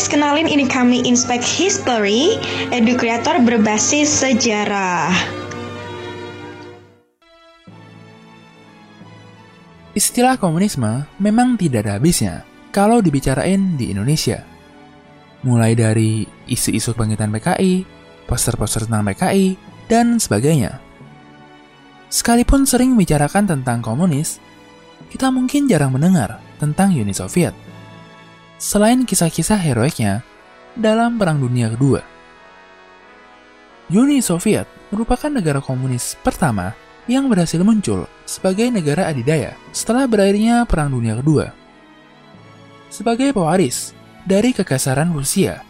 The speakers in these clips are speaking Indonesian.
guys, kenalin ini kami Inspect History, edu kreator berbasis sejarah. Istilah komunisme memang tidak ada habisnya kalau dibicarain di Indonesia. Mulai dari isu-isu kebangkitan PKI, poster-poster tentang PKI, dan sebagainya. Sekalipun sering membicarakan tentang komunis, kita mungkin jarang mendengar tentang Uni Soviet selain kisah-kisah heroiknya dalam Perang Dunia Kedua. Uni Soviet merupakan negara komunis pertama yang berhasil muncul sebagai negara adidaya setelah berakhirnya Perang Dunia Kedua. Sebagai pewaris dari kekasaran Rusia,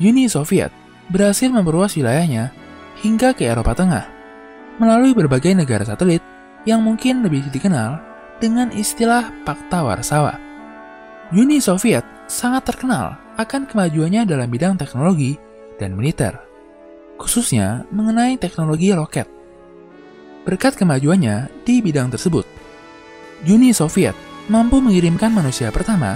Uni Soviet berhasil memperluas wilayahnya hingga ke Eropa Tengah melalui berbagai negara satelit yang mungkin lebih dikenal dengan istilah Pakta Warsawa. Uni Soviet sangat terkenal akan kemajuannya dalam bidang teknologi dan militer, khususnya mengenai teknologi roket. Berkat kemajuannya di bidang tersebut, Uni Soviet mampu mengirimkan manusia pertama,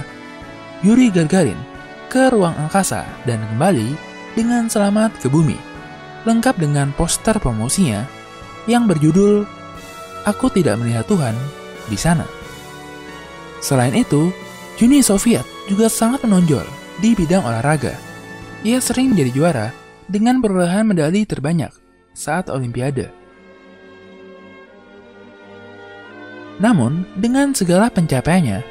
Yuri Gagarin, ke ruang angkasa dan kembali dengan selamat ke bumi, lengkap dengan poster promosinya yang berjudul "Aku Tidak Melihat Tuhan di Sana". Selain itu, Uni Soviet juga sangat menonjol di bidang olahraga. Ia sering menjadi juara dengan perolehan medali terbanyak saat Olimpiade. Namun, dengan segala pencapaiannya,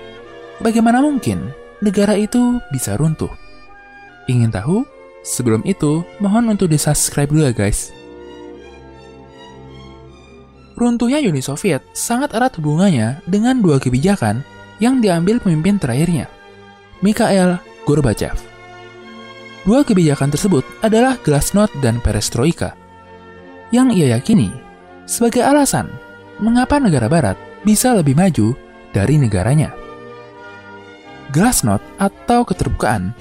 bagaimana mungkin negara itu bisa runtuh? Ingin tahu? Sebelum itu, mohon untuk di-subscribe dulu ya guys. Runtuhnya Uni Soviet sangat erat hubungannya dengan dua kebijakan yang diambil pemimpin terakhirnya, Mikhail Gorbachev. Dua kebijakan tersebut adalah Glasnost dan Perestroika, yang ia yakini sebagai alasan mengapa negara barat bisa lebih maju dari negaranya. Glasnost atau keterbukaan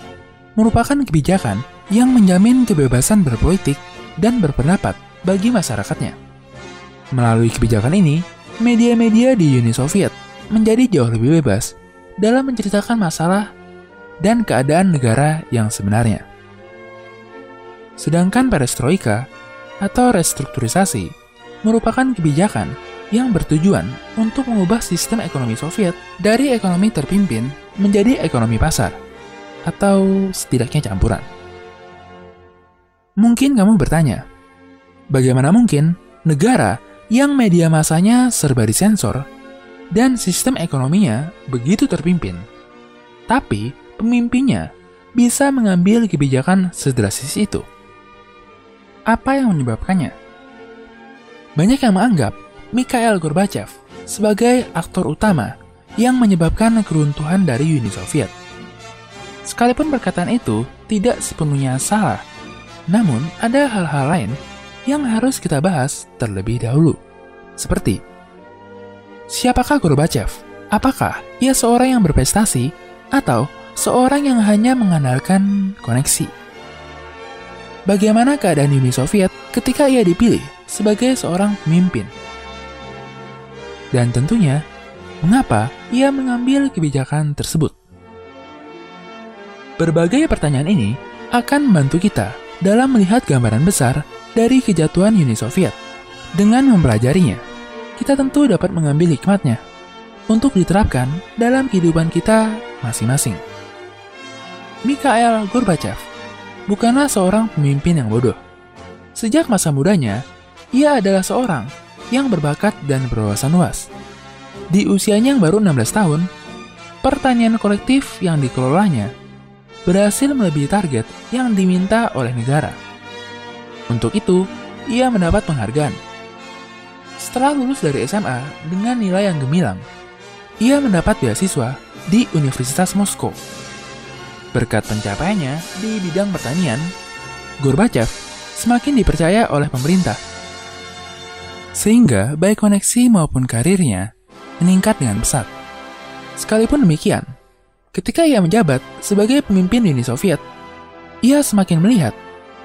merupakan kebijakan yang menjamin kebebasan berpolitik dan berpendapat bagi masyarakatnya. Melalui kebijakan ini, media-media di Uni Soviet menjadi jauh lebih bebas dalam menceritakan masalah dan keadaan negara yang sebenarnya. Sedangkan perestroika atau restrukturisasi merupakan kebijakan yang bertujuan untuk mengubah sistem ekonomi Soviet dari ekonomi terpimpin menjadi ekonomi pasar, atau setidaknya campuran. Mungkin kamu bertanya, bagaimana mungkin negara yang media masanya serba disensor dan sistem ekonominya begitu terpimpin. Tapi pemimpinnya bisa mengambil kebijakan sedrastis itu. Apa yang menyebabkannya? Banyak yang menganggap Mikhail Gorbachev sebagai aktor utama yang menyebabkan keruntuhan dari Uni Soviet. Sekalipun perkataan itu tidak sepenuhnya salah, namun ada hal-hal lain yang harus kita bahas terlebih dahulu. Seperti Siapakah Gorbachev? Apakah ia seorang yang berprestasi atau seorang yang hanya mengandalkan koneksi? Bagaimana keadaan Uni Soviet ketika ia dipilih sebagai seorang pemimpin? Dan tentunya, mengapa ia mengambil kebijakan tersebut? Berbagai pertanyaan ini akan membantu kita dalam melihat gambaran besar dari kejatuhan Uni Soviet dengan mempelajarinya kita tentu dapat mengambil hikmatnya untuk diterapkan dalam kehidupan kita masing-masing. Mikhail Gorbachev bukanlah seorang pemimpin yang bodoh. Sejak masa mudanya, ia adalah seorang yang berbakat dan berwawasan luas. Di usianya yang baru 16 tahun, pertanian kolektif yang dikelolanya berhasil melebihi target yang diminta oleh negara. Untuk itu, ia mendapat penghargaan setelah lulus dari SMA dengan nilai yang gemilang, ia mendapat beasiswa di Universitas Moskow. Berkat pencapaiannya di bidang pertanian, Gorbachev semakin dipercaya oleh pemerintah. Sehingga baik koneksi maupun karirnya meningkat dengan pesat. Sekalipun demikian, ketika ia menjabat sebagai pemimpin Uni Soviet, ia semakin melihat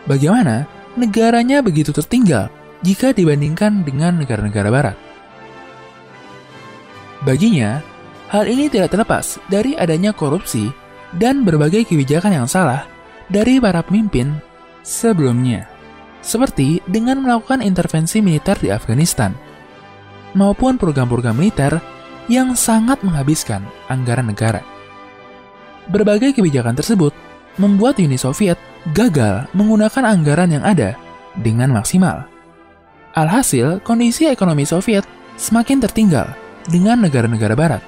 bagaimana negaranya begitu tertinggal jika dibandingkan dengan negara-negara barat. Baginya, hal ini tidak terlepas dari adanya korupsi dan berbagai kebijakan yang salah dari para pemimpin sebelumnya, seperti dengan melakukan intervensi militer di Afghanistan, maupun program-program militer yang sangat menghabiskan anggaran negara. Berbagai kebijakan tersebut membuat Uni Soviet gagal menggunakan anggaran yang ada dengan maksimal. Alhasil, kondisi ekonomi Soviet semakin tertinggal dengan negara-negara barat.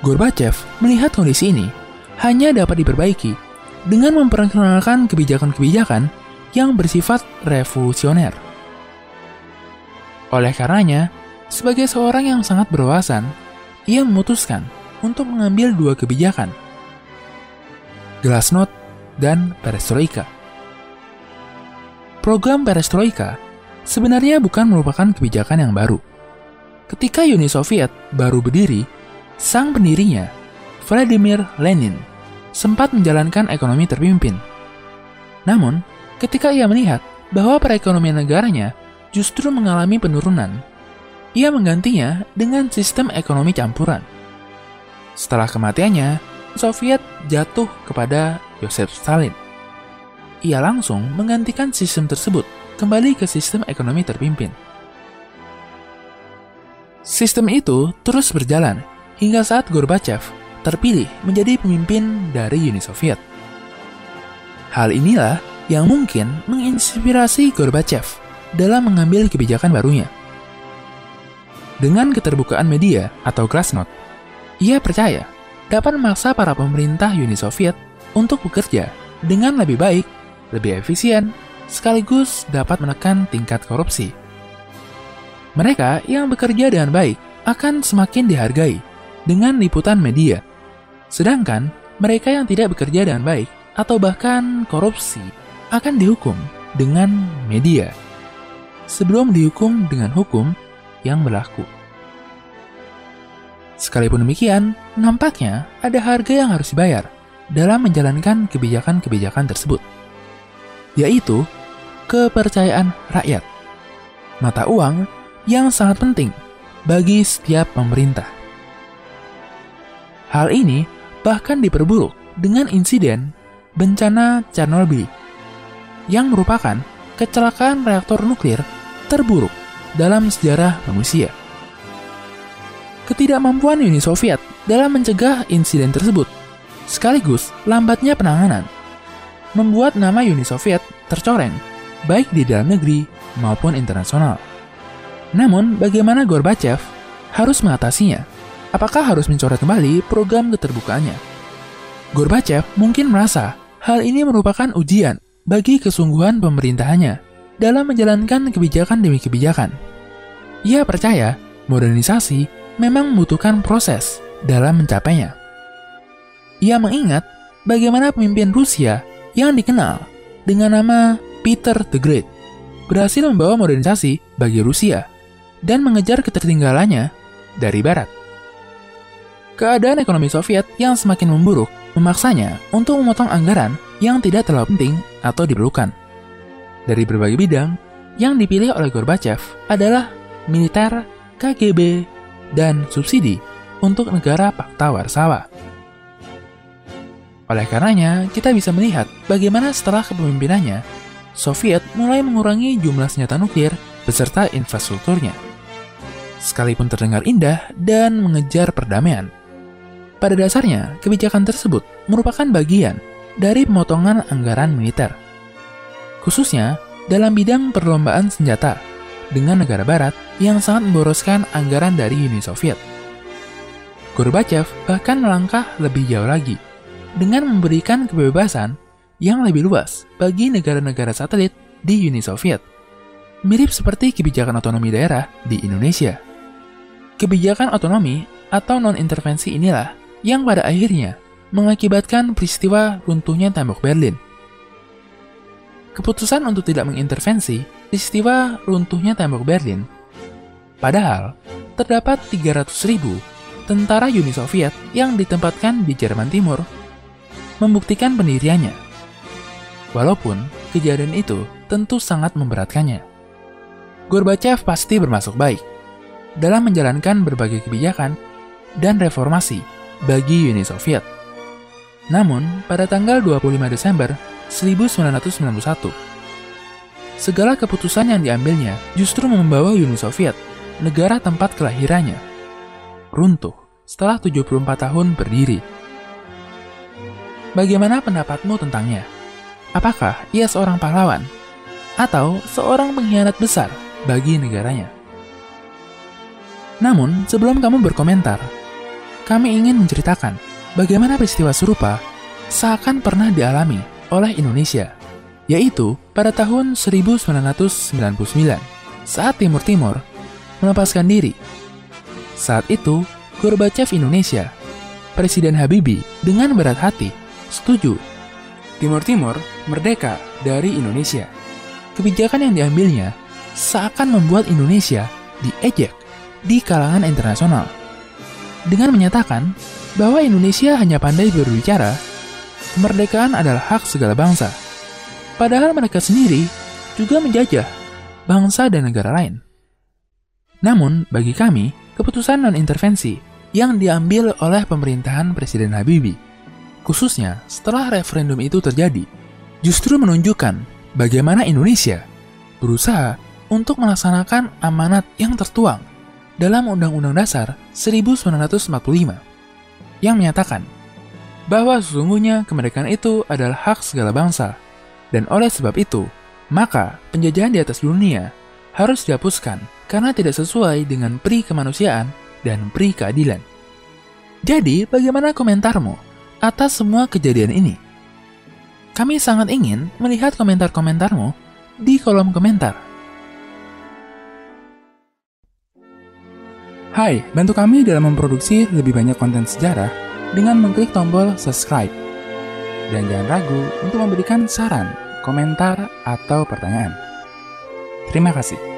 Gorbachev melihat kondisi ini hanya dapat diperbaiki dengan memperkenalkan kebijakan-kebijakan yang bersifat revolusioner. Oleh karenanya, sebagai seorang yang sangat berwawasan, ia memutuskan untuk mengambil dua kebijakan, Glasnost dan Perestroika. Program Perestroika sebenarnya bukan merupakan kebijakan yang baru. Ketika Uni Soviet baru berdiri, sang pendirinya, Vladimir Lenin, sempat menjalankan ekonomi terpimpin. Namun, ketika ia melihat bahwa perekonomian negaranya justru mengalami penurunan, ia menggantinya dengan sistem ekonomi campuran. Setelah kematiannya, Soviet jatuh kepada Joseph Stalin. Ia langsung menggantikan sistem tersebut kembali ke sistem ekonomi terpimpin. Sistem itu terus berjalan hingga saat Gorbachev terpilih menjadi pemimpin dari Uni Soviet. Hal inilah yang mungkin menginspirasi Gorbachev dalam mengambil kebijakan barunya. Dengan keterbukaan media atau Glasnost, ia percaya dapat memaksa para pemerintah Uni Soviet untuk bekerja dengan lebih baik, lebih efisien, sekaligus dapat menekan tingkat korupsi. Mereka yang bekerja dengan baik akan semakin dihargai dengan liputan media. Sedangkan mereka yang tidak bekerja dengan baik atau bahkan korupsi akan dihukum dengan media sebelum dihukum dengan hukum yang berlaku. Sekalipun demikian, nampaknya ada harga yang harus dibayar dalam menjalankan kebijakan-kebijakan tersebut, yaitu kepercayaan rakyat, mata uang yang sangat penting bagi setiap pemerintah. Hal ini bahkan diperburuk dengan insiden bencana Chernobyl yang merupakan kecelakaan reaktor nuklir terburuk dalam sejarah manusia. Ketidakmampuan Uni Soviet dalam mencegah insiden tersebut, sekaligus lambatnya penanganan, membuat nama Uni Soviet tercoreng, baik di dalam negeri maupun internasional. Namun, bagaimana Gorbachev harus mengatasinya? apakah harus mencoret kembali program keterbukaannya? Gorbachev mungkin merasa hal ini merupakan ujian bagi kesungguhan pemerintahannya dalam menjalankan kebijakan demi kebijakan. Ia percaya modernisasi memang membutuhkan proses dalam mencapainya. Ia mengingat bagaimana pemimpin Rusia yang dikenal dengan nama Peter the Great berhasil membawa modernisasi bagi Rusia dan mengejar ketertinggalannya dari Barat. Keadaan ekonomi Soviet yang semakin memburuk memaksanya untuk memotong anggaran yang tidak terlalu penting atau diperlukan. Dari berbagai bidang, yang dipilih oleh Gorbachev adalah militer, KGB, dan subsidi untuk negara Pakta Warsawa. Oleh karenanya, kita bisa melihat bagaimana setelah kepemimpinannya, Soviet mulai mengurangi jumlah senjata nuklir beserta infrastrukturnya. Sekalipun terdengar indah dan mengejar perdamaian, pada dasarnya, kebijakan tersebut merupakan bagian dari pemotongan anggaran militer. Khususnya dalam bidang perlombaan senjata dengan negara barat yang sangat memboroskan anggaran dari Uni Soviet. Gorbachev bahkan melangkah lebih jauh lagi dengan memberikan kebebasan yang lebih luas bagi negara-negara satelit di Uni Soviet. Mirip seperti kebijakan otonomi daerah di Indonesia. Kebijakan otonomi atau non-intervensi inilah yang pada akhirnya mengakibatkan peristiwa runtuhnya tembok Berlin. Keputusan untuk tidak mengintervensi peristiwa runtuhnya tembok Berlin, padahal terdapat 300 ribu tentara Uni Soviet yang ditempatkan di Jerman Timur, membuktikan pendiriannya. Walaupun kejadian itu tentu sangat memberatkannya. Gorbachev pasti bermasuk baik dalam menjalankan berbagai kebijakan dan reformasi bagi Uni Soviet. Namun, pada tanggal 25 Desember 1991, segala keputusan yang diambilnya justru membawa Uni Soviet, negara tempat kelahirannya, runtuh setelah 74 tahun berdiri. Bagaimana pendapatmu tentangnya? Apakah ia seorang pahlawan atau seorang pengkhianat besar bagi negaranya? Namun, sebelum kamu berkomentar, kami ingin menceritakan bagaimana peristiwa serupa seakan pernah dialami oleh Indonesia, yaitu pada tahun 1999 saat Timur Timur melepaskan diri. Saat itu, Gorbachev Indonesia, Presiden Habibie dengan berat hati setuju Timur Timur merdeka dari Indonesia. Kebijakan yang diambilnya seakan membuat Indonesia diejek di kalangan internasional dengan menyatakan bahwa Indonesia hanya pandai berbicara, kemerdekaan adalah hak segala bangsa. Padahal mereka sendiri juga menjajah bangsa dan negara lain. Namun, bagi kami, keputusan non-intervensi yang diambil oleh pemerintahan Presiden Habibie, khususnya setelah referendum itu terjadi, justru menunjukkan bagaimana Indonesia berusaha untuk melaksanakan amanat yang tertuang dalam Undang-Undang Dasar 1945 yang menyatakan bahwa sesungguhnya kemerdekaan itu adalah hak segala bangsa dan oleh sebab itu maka penjajahan di atas dunia harus dihapuskan karena tidak sesuai dengan pri kemanusiaan dan pri keadilan. Jadi, bagaimana komentarmu atas semua kejadian ini? Kami sangat ingin melihat komentar-komentarmu di kolom komentar. Hai, bantu kami dalam memproduksi lebih banyak konten sejarah dengan mengklik tombol subscribe. Dan jangan ragu untuk memberikan saran, komentar, atau pertanyaan. Terima kasih.